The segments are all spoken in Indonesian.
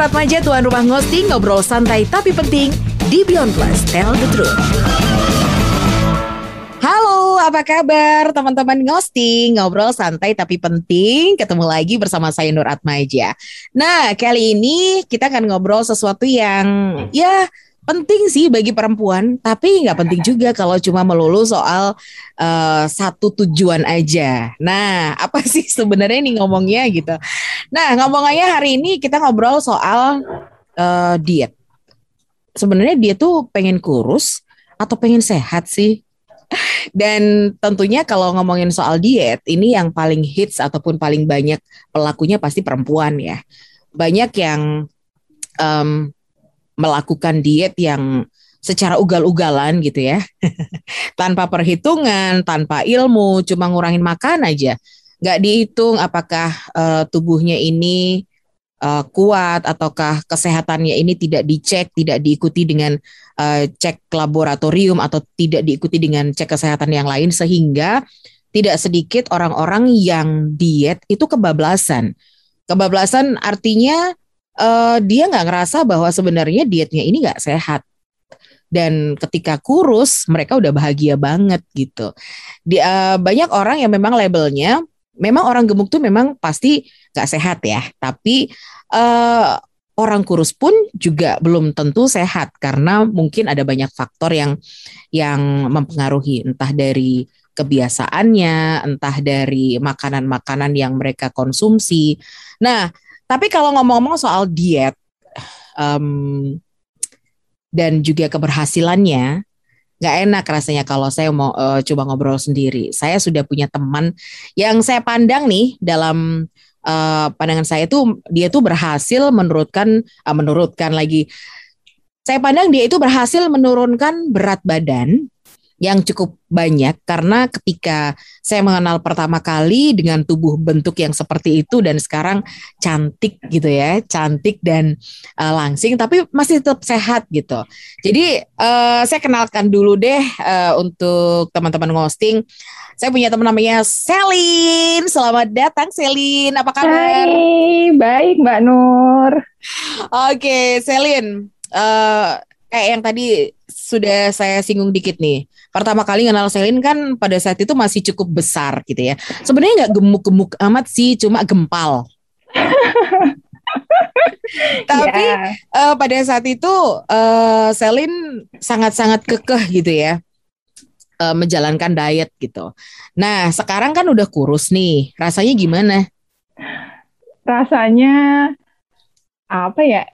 Nur Atmaja, tuan rumah ngosting, ngobrol santai tapi penting di Beyond Plus, Tell the Truth. Halo, apa kabar teman-teman ngosting? Ngobrol santai tapi penting. Ketemu lagi bersama saya Nur Atmaja. Nah, kali ini kita akan ngobrol sesuatu yang ya penting sih bagi perempuan, tapi nggak penting juga kalau cuma melulu soal uh, satu tujuan aja. Nah, apa sih sebenarnya ini ngomongnya gitu? Nah, ngomongannya hari ini kita ngobrol soal uh, diet. Sebenarnya dia tuh pengen kurus atau pengen sehat sih? Dan tentunya kalau ngomongin soal diet, ini yang paling hits ataupun paling banyak pelakunya pasti perempuan ya. Banyak yang um, melakukan diet yang secara ugal-ugalan gitu ya. tanpa perhitungan, tanpa ilmu, cuma ngurangin makan aja. Nggak dihitung apakah uh, tubuhnya ini uh, kuat ataukah kesehatannya ini tidak dicek, tidak diikuti dengan uh, cek laboratorium atau tidak diikuti dengan cek kesehatan yang lain sehingga tidak sedikit orang-orang yang diet itu kebablasan. Kebablasan artinya uh, dia nggak ngerasa bahwa sebenarnya dietnya ini nggak sehat dan ketika kurus mereka udah bahagia banget gitu. Di, uh, banyak orang yang memang labelnya memang orang gemuk tuh memang pasti nggak sehat ya, tapi uh, orang kurus pun juga belum tentu sehat karena mungkin ada banyak faktor yang yang mempengaruhi entah dari kebiasaannya, entah dari makanan-makanan yang mereka konsumsi. Nah, tapi kalau ngomong-ngomong soal diet um, dan juga keberhasilannya, nggak enak rasanya kalau saya mau uh, coba ngobrol sendiri. Saya sudah punya teman yang saya pandang nih dalam uh, pandangan saya tuh dia tuh berhasil menurunkan uh, menurunkan lagi. Saya pandang dia itu berhasil menurunkan berat badan yang cukup banyak karena ketika saya mengenal pertama kali dengan tubuh bentuk yang seperti itu dan sekarang cantik gitu ya, cantik dan uh, langsing tapi masih tetap sehat gitu. Jadi uh, saya kenalkan dulu deh uh, untuk teman-teman ngosting. Saya punya teman namanya Selin. Selamat datang Selin. Apa kabar? Hai, baik Mbak Nur. Oke, Selin. Uh, kayak yang tadi sudah saya singgung dikit nih pertama kali kenal Selin kan pada saat itu masih cukup besar gitu ya. Sebenarnya nggak gemuk-gemuk amat sih, cuma gempal. Tapi yeah. uh, pada saat itu uh, Selin sangat-sangat kekeh gitu ya uh, menjalankan diet gitu. Nah sekarang kan udah kurus nih, rasanya gimana? Rasanya apa ya?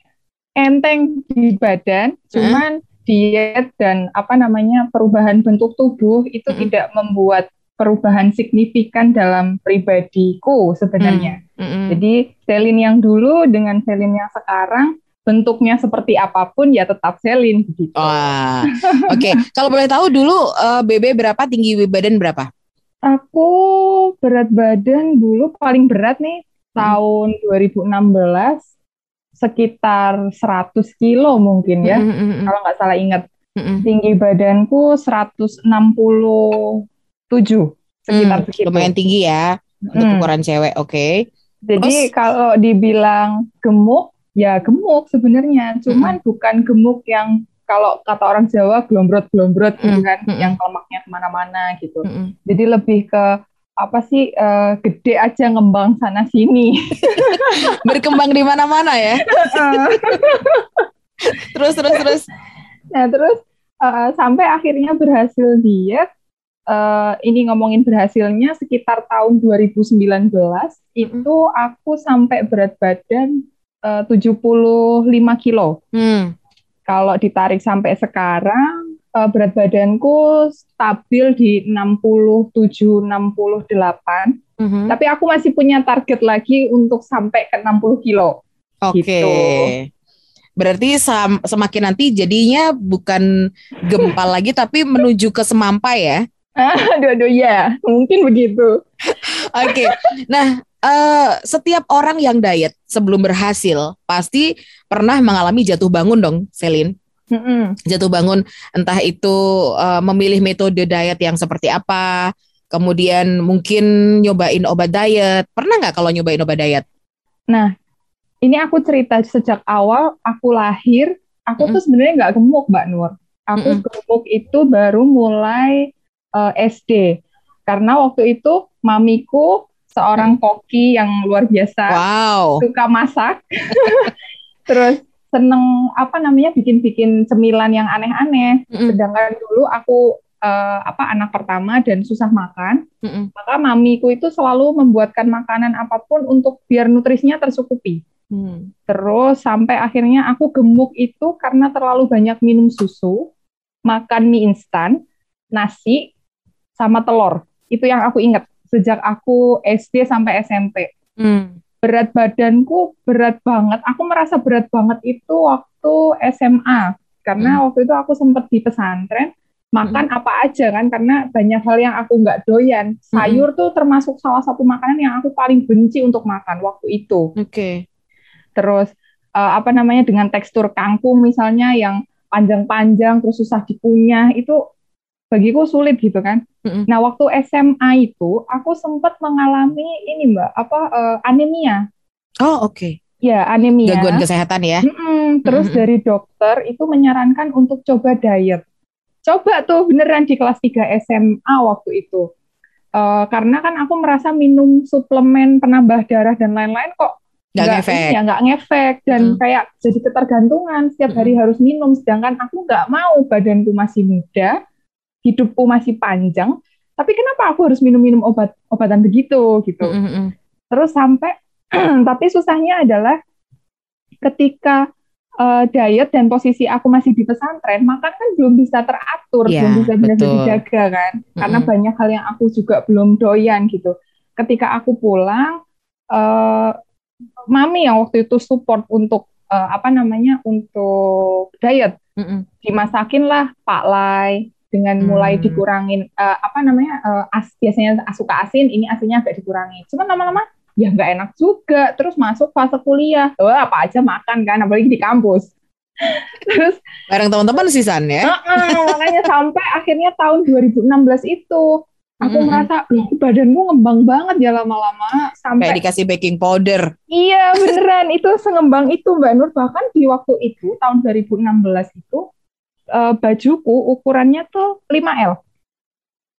Enteng di badan, cuman diet dan apa namanya perubahan bentuk tubuh itu mm-hmm. tidak membuat perubahan signifikan dalam pribadiku sebenarnya. Mm-hmm. Jadi Selin yang dulu dengan Selin yang sekarang bentuknya seperti apa pun ya tetap Selin begitu. Oke, okay. kalau boleh tahu dulu uh, eh, BB berapa, tinggi badan berapa? Aku berat badan dulu paling berat nih tahun 2016 sekitar 100 kilo mungkin ya, mm -hmm. kalau nggak salah ingat. Mm -hmm. Tinggi badanku 167, sekitar mm, segitu. Lumayan tinggi ya untuk mm. ukuran cewek, oke. Okay. Jadi Terus? kalau dibilang gemuk, ya gemuk sebenarnya, cuman mm. bukan gemuk yang kalau kata orang Jawa glombrot-glombrot gitu kan, mm. yang lemaknya ke mana-mana gitu. Mm. Jadi lebih ke apa sih uh, gede aja ngembang sana sini. Berkembang di mana-mana ya. terus terus terus. Nah, terus uh, sampai akhirnya berhasil diet uh, ini ngomongin berhasilnya sekitar tahun 2019 itu aku sampai berat badan uh, 75 kilo. Hmm. Kalau ditarik sampai sekarang uh, berat badanku stabil di 67 68. Mm -hmm. Tapi aku masih punya target lagi untuk sampai ke 60 kilo. Oke. Okay. Gitu. Berarti semakin nanti jadinya bukan gempal lagi tapi menuju ke semampai ya. Aduh, aduh ya, mungkin begitu. Oke. Okay. Nah, uh, setiap orang yang diet sebelum berhasil pasti pernah mengalami jatuh bangun dong, Selin. Mm-hmm. Jatuh bangun entah itu uh, memilih metode diet yang seperti apa, kemudian mungkin nyobain obat diet. Pernah nggak kalau nyobain obat diet? Nah, ini aku cerita sejak awal aku lahir, aku mm -mm. tuh sebenarnya nggak gemuk Mbak Nur. Aku mm -mm. gemuk itu baru mulai uh, eh, SD. Karena waktu itu mamiku seorang koki yang luar biasa, wow. suka masak, terus seneng apa namanya bikin-bikin cemilan yang aneh-aneh. Mm -mm. Sedangkan dulu aku uh, apa anak pertama dan susah makan, mm -mm. maka mamiku itu selalu membuatkan makanan apa pun untuk biar nutrisinya tersukupi. Hmm. Terus sampai akhirnya aku gemuk itu karena terlalu banyak minum susu, makan mie instan, nasi, sama telur. Itu yang aku ingat sejak aku SD sampai SMP. Hmm. Berat badanku berat banget. Aku merasa berat banget itu waktu SMA. Karena hmm. waktu itu aku sempat di pesantren, makan hmm. apa aja kan karena banyak hal yang aku nggak doyan. Hmm. Sayur hmm. tuh termasuk salah satu makanan yang aku paling benci untuk makan waktu itu. Oke. Okay terus uh, apa namanya dengan tekstur kangkung misalnya yang panjang-panjang terus susah dikunyah itu bagiku sulit gitu kan. Mm-hmm. Nah waktu SMA itu aku sempat mengalami ini mbak apa uh, anemia. Oh oke. Okay. Ya anemia. Gangguan kesehatan ya. Mm-mm. Terus mm-hmm. dari dokter itu menyarankan untuk coba diet. Coba tuh beneran di kelas 3 SMA waktu itu. Uh, karena kan aku merasa minum suplemen penambah darah dan lain-lain kok nggak ngefek ya nggak ngefek dan hmm. kayak jadi ketergantungan setiap hari hmm. harus minum sedangkan aku nggak mau badanku masih muda hidupku masih panjang tapi kenapa aku harus minum-minum obat obatan begitu gitu hmm. hmm, hmm. terus sampai tapi susahnya adalah ketika uh, diet dan posisi aku masih di pesantren makan kan belum bisa teratur ya, belum bisa benar-benar dijaga kan hmm. karena banyak hal yang aku juga belum doyan gitu ketika aku pulang uh, mami yang waktu itu support untuk uh, apa namanya untuk diet mm -mm. dimasakin lah pak lai dengan mulai mm. dikurangin uh, apa namanya uh, as biasanya suka asin ini asinnya agak dikurangi. Cuma lama-lama ya nggak enak juga. Terus masuk fase kuliah. Oh, apa aja makan kan apalagi di kampus. Terus bareng teman-teman sih San ya? Uh -uh, makanya sampai akhirnya tahun 2016 itu Aku hmm. merasa, loh badanmu ngembang banget ya lama-lama. Sampai kayak dikasih baking powder. Iya beneran. Itu sengembang itu Mbak Nur. Bahkan di waktu itu tahun 2016 itu uh, bajuku ukurannya tuh 5L.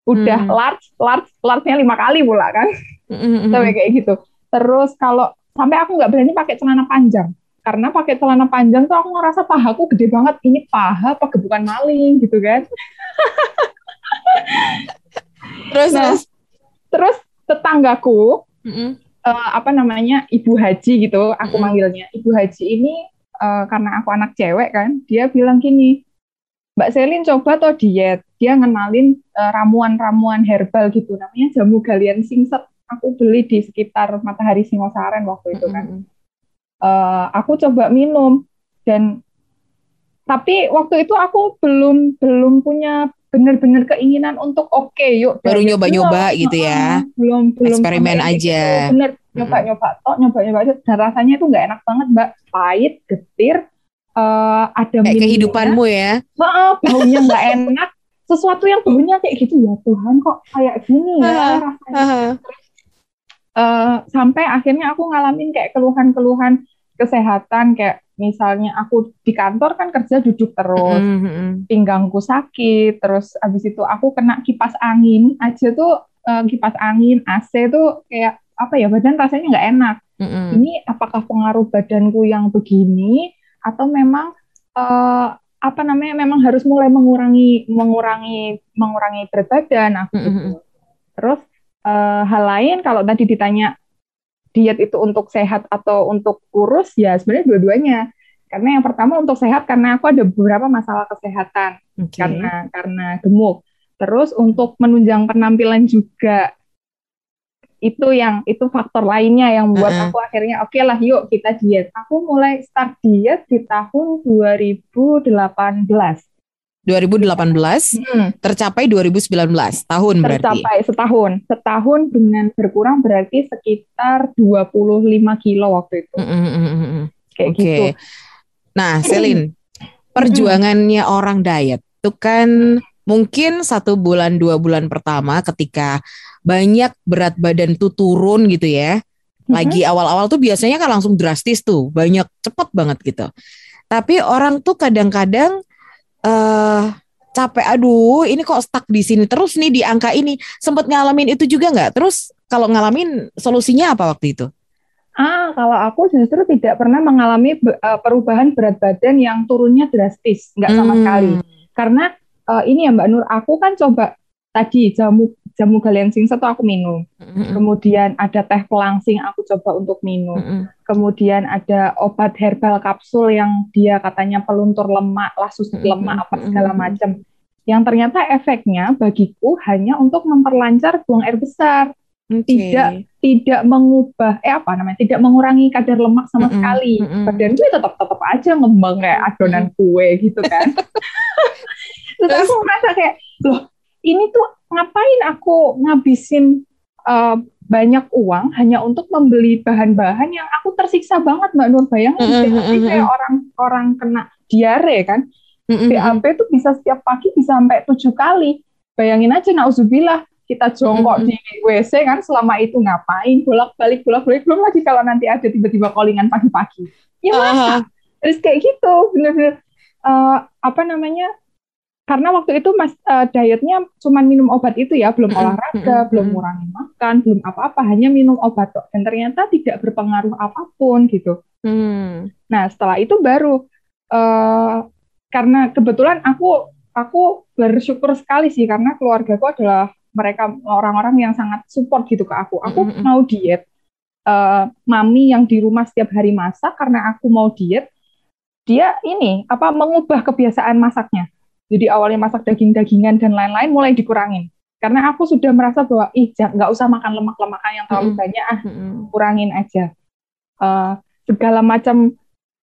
Udah hmm. large, large, large-nya lima kali pula kan. Hmm. sampai kayak gitu. Terus kalau sampai aku nggak berani pakai celana panjang karena pakai celana panjang tuh aku ngerasa pahaku gede banget. Ini paha apa bukan maling gitu kan. terus nah, terus terus tetanggaku mm -hmm. uh, apa namanya ibu haji gitu aku mm -hmm. manggilnya ibu haji ini uh, karena aku anak cewek kan dia bilang gini Mbak Selin coba toh diet. Dia ngenalin uh, ramuan-ramuan herbal gitu. Namanya jamu galian singset. Aku beli di sekitar Matahari Singosaren waktu itu kan. Mm -hmm. uh, aku coba minum. Dan tapi waktu itu aku belum belum punya benar-benar keinginan untuk oke okay, yuk baru nyoba-nyoba gitu ya? belum belum eksperimen aja. Bener nyoba-nyoba tok nyoba-nyoba. Aja dan rasanya itu nggak enak banget mbak. Pahit getir uh, ada kayak kehidupanmu ya Maaf, baunya nggak enak sesuatu yang baunya kayak gitu ya Tuhan kok kayak gini ya rasanya uh, sampai akhirnya aku ngalamin kayak keluhan-keluhan kesehatan kayak misalnya aku di kantor kan kerja duduk terus, mm -hmm. pinggangku sakit, terus abis itu aku kena kipas angin aja tuh uh, kipas angin AC tuh kayak apa ya badan rasanya nggak enak. Mm -hmm. Ini apakah pengaruh badanku yang begini atau memang uh, apa namanya memang harus mulai mengurangi mengurangi mengurangi berat badan aku mm -hmm. Terus uh, hal lain kalau tadi ditanya diet itu untuk sehat atau untuk kurus ya sebenarnya dua-duanya. Karena yang pertama untuk sehat karena aku ada beberapa masalah kesehatan. Okay. karena karena gemuk. Terus untuk menunjang penampilan juga itu yang itu faktor lainnya yang membuat uh -uh. aku akhirnya oke okay lah yuk kita diet aku mulai start diet di tahun 2018 2018 hmm. tercapai 2019 tahun berarti. Tercapai setahun. Setahun dengan berkurang berarti sekitar 25 kilo waktu itu. Mm -hmm. Kayak okay. gitu. Nah, Selin, perjuangannya orang diet itu kan mungkin satu bulan dua bulan pertama ketika banyak berat badan tuh turun gitu ya. Lagi awal-awal tuh biasanya kan langsung drastis tuh, banyak cepet banget gitu. Tapi orang tuh kadang-kadang eh uh, capek aduh ini kok stuck di sini terus nih di angka ini sempat ngalamin itu juga nggak? Terus kalau ngalamin solusinya apa waktu itu? Ah kalau aku justru tidak pernah mengalami uh, perubahan berat badan yang turunnya drastis nggak sama hmm. sekali. Karena uh, ini ya Mbak Nur aku kan coba tadi jamu jamu galian singset aku minum. Mm-hmm. Kemudian ada teh pelangsing aku coba untuk minum. Mm-hmm. Kemudian ada obat herbal kapsul yang dia katanya peluntur lemak, lasus mm-hmm. lemak apa segala macam. Yang ternyata efeknya bagiku hanya untuk memperlancar buang air besar. Okay. Tidak tidak mengubah eh apa namanya? Tidak mengurangi kadar lemak sama mm-hmm. sekali. Mm-hmm. Badan gue tetap tetap aja ngembang kayak adonan kue gitu kan. Terus aku merasa kayak loh ini tuh ngapain aku ngabisin uh, banyak uang hanya untuk membeli bahan-bahan yang aku tersiksa banget Mbak Nur bayangin mm -hmm. kayak orang orang kena diare kan mm -hmm. BAB tuh bisa setiap pagi bisa sampai tujuh kali bayangin aja nauzubillah kita jongkok mm -hmm. di WC kan selama itu ngapain bolak-balik bolak-balik belum lagi kalau nanti ada tiba-tiba callingan pagi-pagi ya masa uh -huh. terus kayak gitu bener-bener uh, apa namanya karena waktu itu mas uh, dietnya cuma minum obat itu ya belum olahraga belum ngurangi makan belum apa-apa hanya minum obat kok. Dan ternyata tidak berpengaruh apa pun gitu. Hmm. nah setelah itu baru uh, karena kebetulan aku aku bersyukur sekali sih karena keluargaku adalah mereka orang-orang yang sangat support gitu ke aku. Aku hmm. mau diet uh, mami yang di rumah setiap hari masak karena aku mau diet dia ini apa mengubah kebiasaan masaknya jadi awalnya masak daging-dagingan dan lain-lain mulai dikurangin. Karena aku sudah merasa bahwa ih nggak usah makan lemak-lemakan yang terlalu mm banyak ah, kurangin aja. Uh, segala macam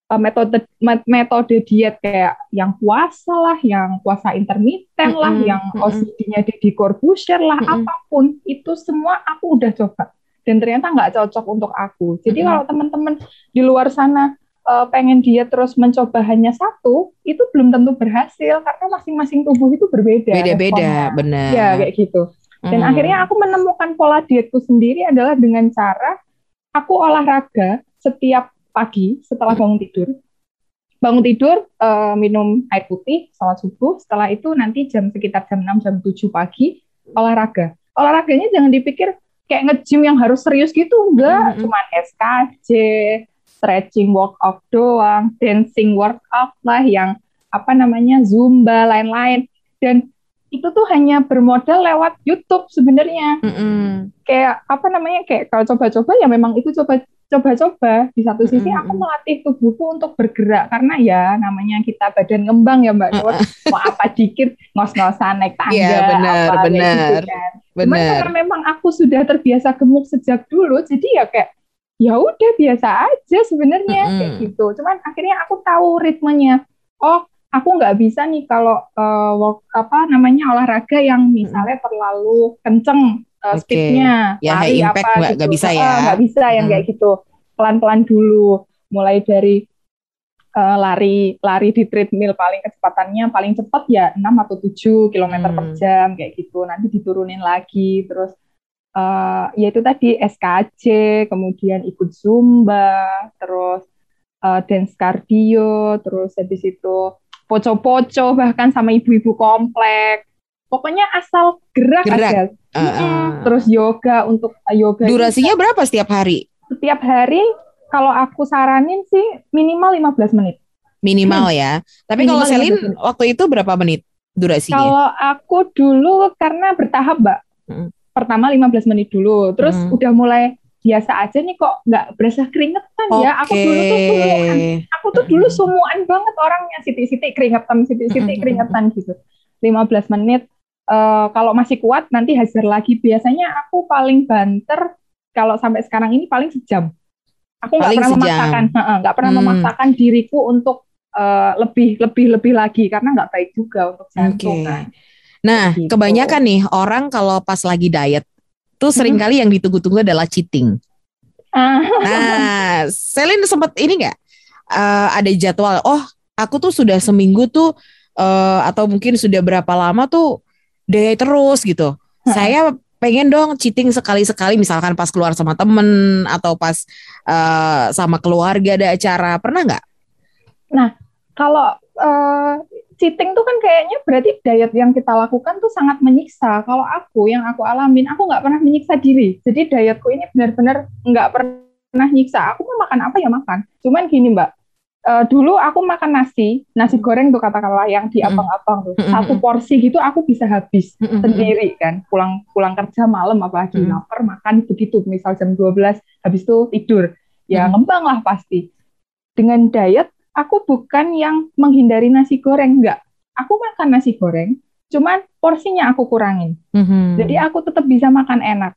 uh, metode metode diet kayak yang puasa lah, yang puasa intermittent lah, yang OCD-nya di Corbusier lah, mm apa pun itu semua aku udah coba. Dan ternyata nggak cocok untuk aku. Jadi mm kalau teman-teman di luar sana uh, pengen dia terus mencoba hanya satu, itu belum tentu berhasil karena masing-masing tubuh itu berbeda. Beda-beda, benar. Ya kayak gitu. Dan hmm. akhirnya aku menemukan pola dietku sendiri adalah dengan cara aku olahraga setiap pagi setelah bangun tidur. Bangun tidur, uh, minum air putih, salat subuh. Setelah itu nanti jam sekitar jam 6, jam 7 pagi, olahraga. Olahraganya jangan dipikir kayak nge-gym yang harus serius gitu, enggak. -hmm. Cuman SKJ, stretching workout doang, dancing workout lah yang apa namanya zumba lain-lain dan itu tuh hanya bermodal lewat YouTube sebenarnya. Mm -hmm. Kayak apa namanya kayak kalau coba-coba ya memang itu coba coba-coba di satu sisi mm -hmm. aku melatih tubuhku untuk bergerak karena ya namanya kita badan ngembang ya Mbak Nur mau apa dikit ngos-ngosan naik tangga yeah, bener, apa bener, gitu kan. Bener. karena memang aku sudah terbiasa gemuk sejak dulu jadi ya kayak ya udah biasa aja sebenarnya mm -hmm. kayak gitu. Cuman akhirnya aku tahu ritmenya. Oh, aku nggak bisa nih kalau uh, work apa namanya olahraga yang misalnya terlalu kenceng uh, okay. speednya, ya, lari impact apa gak, gitu. bisa ya. Nggak bisa yang kayak gitu. Pelan-pelan dulu. Mulai dari uh, lari lari di treadmill paling kecepatannya paling cepat ya 6 atau 7 km hmm. per jam kayak gitu. Nanti diturunin lagi terus uh, yaitu tadi SKJ, kemudian ikut Zumba, terus uh, dance cardio, terus habis itu poco-poco bahkan sama ibu-ibu komplek. Pokoknya asal gerak, gerak. aja. Uh, uh. Terus yoga untuk uh, yoga. Durasinya juga. berapa setiap hari? Setiap hari kalau aku saranin sih minimal 15 menit. Minimal hmm. ya. Tapi minimal kalau Selin waktu itu berapa menit durasinya? Kalau aku dulu karena bertahap, Mbak. Hmm pertama 15 menit dulu terus hmm. udah mulai biasa aja nih kok nggak berasa keringetan okay. ya aku dulu tuh sumuan aku tuh dulu sumuan banget orangnya siti-siti keringetan siti-siti keringetan gitu 15 menit uh, kalau masih kuat nanti hajar lagi biasanya aku paling banter kalau sampai sekarang ini paling sejam aku nggak pernah sejam. memaksakan nggak pernah hmm. memaksakan diriku untuk uh, lebih lebih lebih lagi karena nggak baik juga untuk jantung okay. kan Nah, gitu. kebanyakan nih orang kalau pas lagi diet tuh sering kali yang ditunggu-tunggu adalah cheating. Ah. nah, Selin sempat ini nggak uh, ada jadwal? Oh, aku tuh sudah seminggu tuh uh, atau mungkin sudah berapa lama tuh diet terus gitu. Saya pengen dong cheating sekali-sekali misalkan pas keluar sama temen atau pas uh, sama keluarga ada acara pernah nggak? Nah kalau uh, cheating tuh kan kayaknya berarti diet yang kita lakukan tuh sangat menyiksa. Kalau aku yang aku alamin, aku nggak pernah menyiksa diri. Jadi dietku ini benar-benar nggak pernah nyiksa. Aku mau makan apa ya makan. Cuman gini mbak, uh, dulu aku makan nasi, nasi goreng tuh katakanlah yang di abang-abang tuh, satu porsi gitu aku bisa habis sendiri kan, pulang pulang kerja malam apalagi lapar makan begitu, misal jam 12 habis itu tidur, ya ngembang lah pasti. Dengan diet, aku bukan yang menghindari nasi goreng, enggak. Aku makan nasi goreng, cuman porsinya aku kurangin. Mm-hmm. Jadi aku tetap bisa makan enak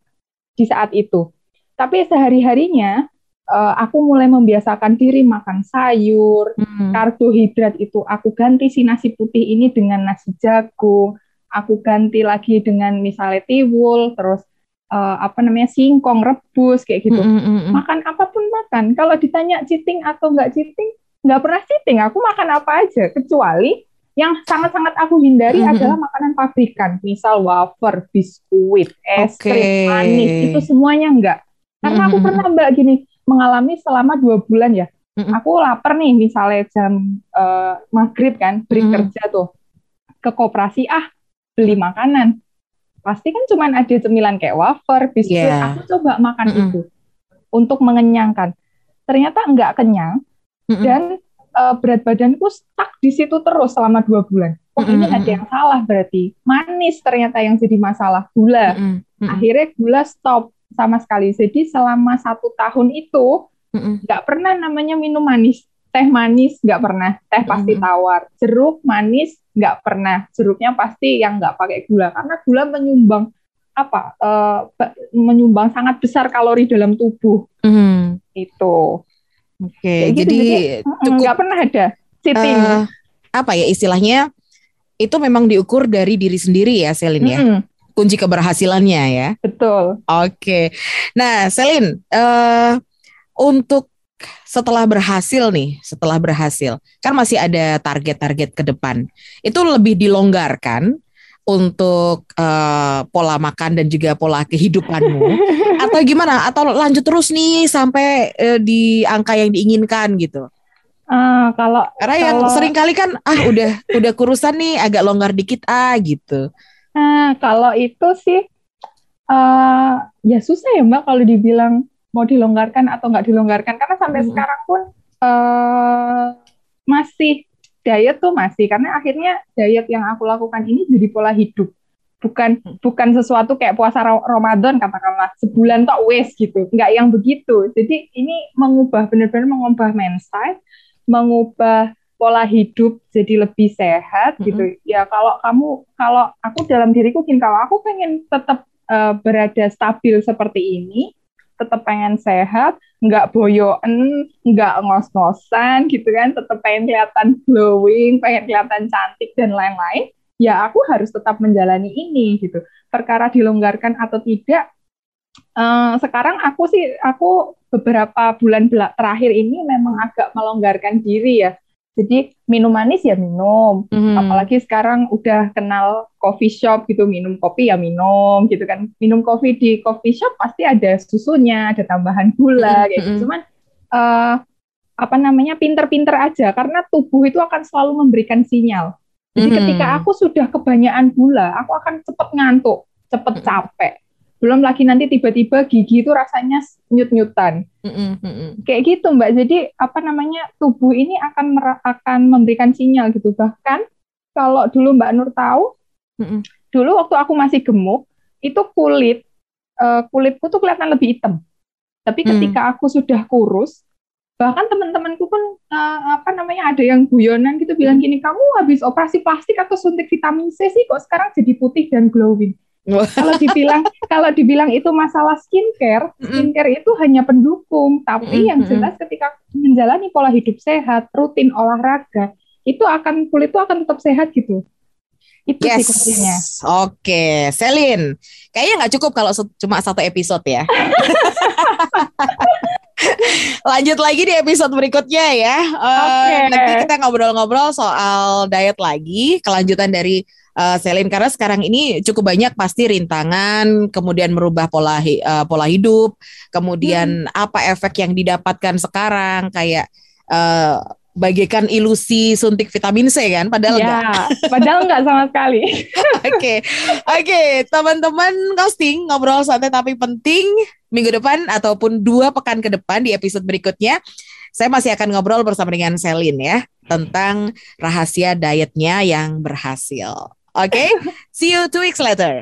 di saat itu. Tapi sehari-harinya uh, aku mulai membiasakan diri makan sayur, hmm. karbohidrat itu aku ganti si nasi putih ini dengan nasi jagung, aku ganti lagi dengan misalnya tiwul, terus uh, apa namanya singkong rebus kayak gitu. Hmm, hmm, hmm. Makan apa pun makan. Kalau ditanya cheating atau nggak cheating, nggak pernah cheating. Aku makan apa aja, kecuali yang sangat-sangat aku hindari hmm. adalah makanan pabrikan, misal wafer, biskuit, es okay. krim, manis, itu semuanya enggak. Karena aku pernah mbak gini, mengalami selama dua bulan ya. Mm-hmm. Aku lapar nih misalnya jam uh, maghrib kan, break mm-hmm. kerja tuh ke koperasi ah beli makanan. Pasti kan cuma ada cemilan kayak wafer, biskuit. Yeah. Aku coba makan mm-hmm. itu untuk mengenyangkan. Ternyata enggak kenyang mm-hmm. dan uh, berat badanku stuck di situ terus selama dua bulan. Oh mm-hmm. ini ada yang salah berarti. Manis ternyata yang jadi masalah gula. Mm-hmm. Akhirnya gula stop sama sekali. Jadi selama satu tahun itu nggak pernah namanya minum manis, teh manis nggak pernah, teh pasti tawar, jeruk manis nggak pernah, jeruknya pasti yang nggak pakai gula karena gula menyumbang apa uh, menyumbang sangat besar kalori dalam tubuh mm. itu. Oke, okay, gitu, jadi, jadi nggak pernah ada cheating. Uh, apa ya istilahnya? Itu memang diukur dari diri sendiri ya, Selin ya. Mm -hmm kunci keberhasilannya ya. Betul. Oke. Nah, Selin, uh, untuk setelah berhasil nih, setelah berhasil, kan masih ada target-target ke depan. Itu lebih dilonggarkan untuk uh, pola makan dan juga pola kehidupanmu atau gimana? Atau lanjut terus nih sampai uh, di angka yang diinginkan gitu? Uh, kalau karena kalau... yang sering kali kan ah udah udah kurusan nih agak longgar dikit ah gitu. Nah, kalau itu sih uh, ya susah ya Mbak kalau dibilang mau dilonggarkan atau nggak dilonggarkan karena sampai hmm. sekarang pun uh, masih diet tuh masih karena akhirnya diet yang aku lakukan ini jadi pola hidup bukan hmm. bukan sesuatu kayak puasa Ramadan katakanlah sebulan tok wes gitu nggak yang begitu jadi ini mengubah benar-benar mengubah mindset mengubah pola hidup jadi lebih sehat mm -hmm. gitu ya kalau kamu kalau aku dalam diriku gini kalau aku pengen tetap uh, berada stabil seperti ini tetap pengen sehat nggak boyoen nggak ngos-ngosan gitu kan tetap pengen kelihatan glowing pengen kelihatan cantik dan lain-lain ya aku harus tetap menjalani ini gitu. Perkara dilonggarkan atau tidak uh, sekarang aku sih aku beberapa bulan terakhir ini memang agak melonggarkan diri ya jadi minum manis ya minum, hmm. apalagi sekarang udah kenal coffee shop gitu, minum kopi ya minum gitu kan. Minum kopi di coffee shop pasti ada susunya, ada tambahan gula hmm. gitu. Cuman uh, apa namanya pinter-pinter aja karena tubuh itu akan selalu memberikan sinyal. Jadi hmm. ketika aku sudah kebanyakan gula, aku akan cepet ngantuk, cepet capek belum lagi nanti tiba-tiba gigi itu rasanya nyut-nyutan. Mm-hmm. Kayak gitu Mbak. Jadi apa namanya tubuh ini akan akan memberikan sinyal gitu. Bahkan kalau dulu Mbak Nur tahu, mm-hmm. dulu waktu aku masih gemuk, itu kulit uh, kulitku tuh kelihatan lebih hitam. Tapi ketika mm. aku sudah kurus, bahkan teman-temanku pun uh, apa namanya ada yang guyonan gitu bilang gini, kamu habis operasi plastik atau suntik vitamin C sih kok sekarang jadi putih dan glowing kalau dibilang kalau dibilang itu masalah skincare, skincare itu hanya pendukung, tapi yang jelas ketika menjalani pola hidup sehat, rutin olahraga, itu akan kulit itu akan tetap sehat gitu. Itu yes. sih kuncinya. Oke, Selin. Kayaknya nggak cukup kalau cuma satu episode ya. Lanjut lagi di episode berikutnya ya. Uh, okay. Nanti kita ngobrol-ngobrol soal diet lagi, kelanjutan dari uh, Selin karena sekarang ini cukup banyak pasti rintangan, kemudian merubah pola uh, pola hidup, kemudian hmm. apa efek yang didapatkan sekarang kayak uh, bagaikan ilusi suntik vitamin C kan padahal ya, enggak. padahal enggak sama sekali. Oke. Oke, okay. okay, teman-teman ghosting ngobrol santai tapi penting minggu depan ataupun dua pekan ke depan di episode berikutnya saya masih akan ngobrol bersama dengan Selin ya tentang rahasia dietnya yang berhasil. Okay? see you two weeks later.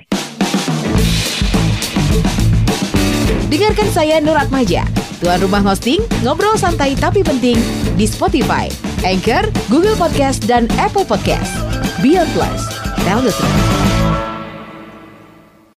Dengarkan saya Nur Atmaja Tuan Rumah Hosting, ngobrol santai tapi penting di Spotify, Anchor, Google Podcast, dan Apple Podcast. Beyond Plus, tell the truth.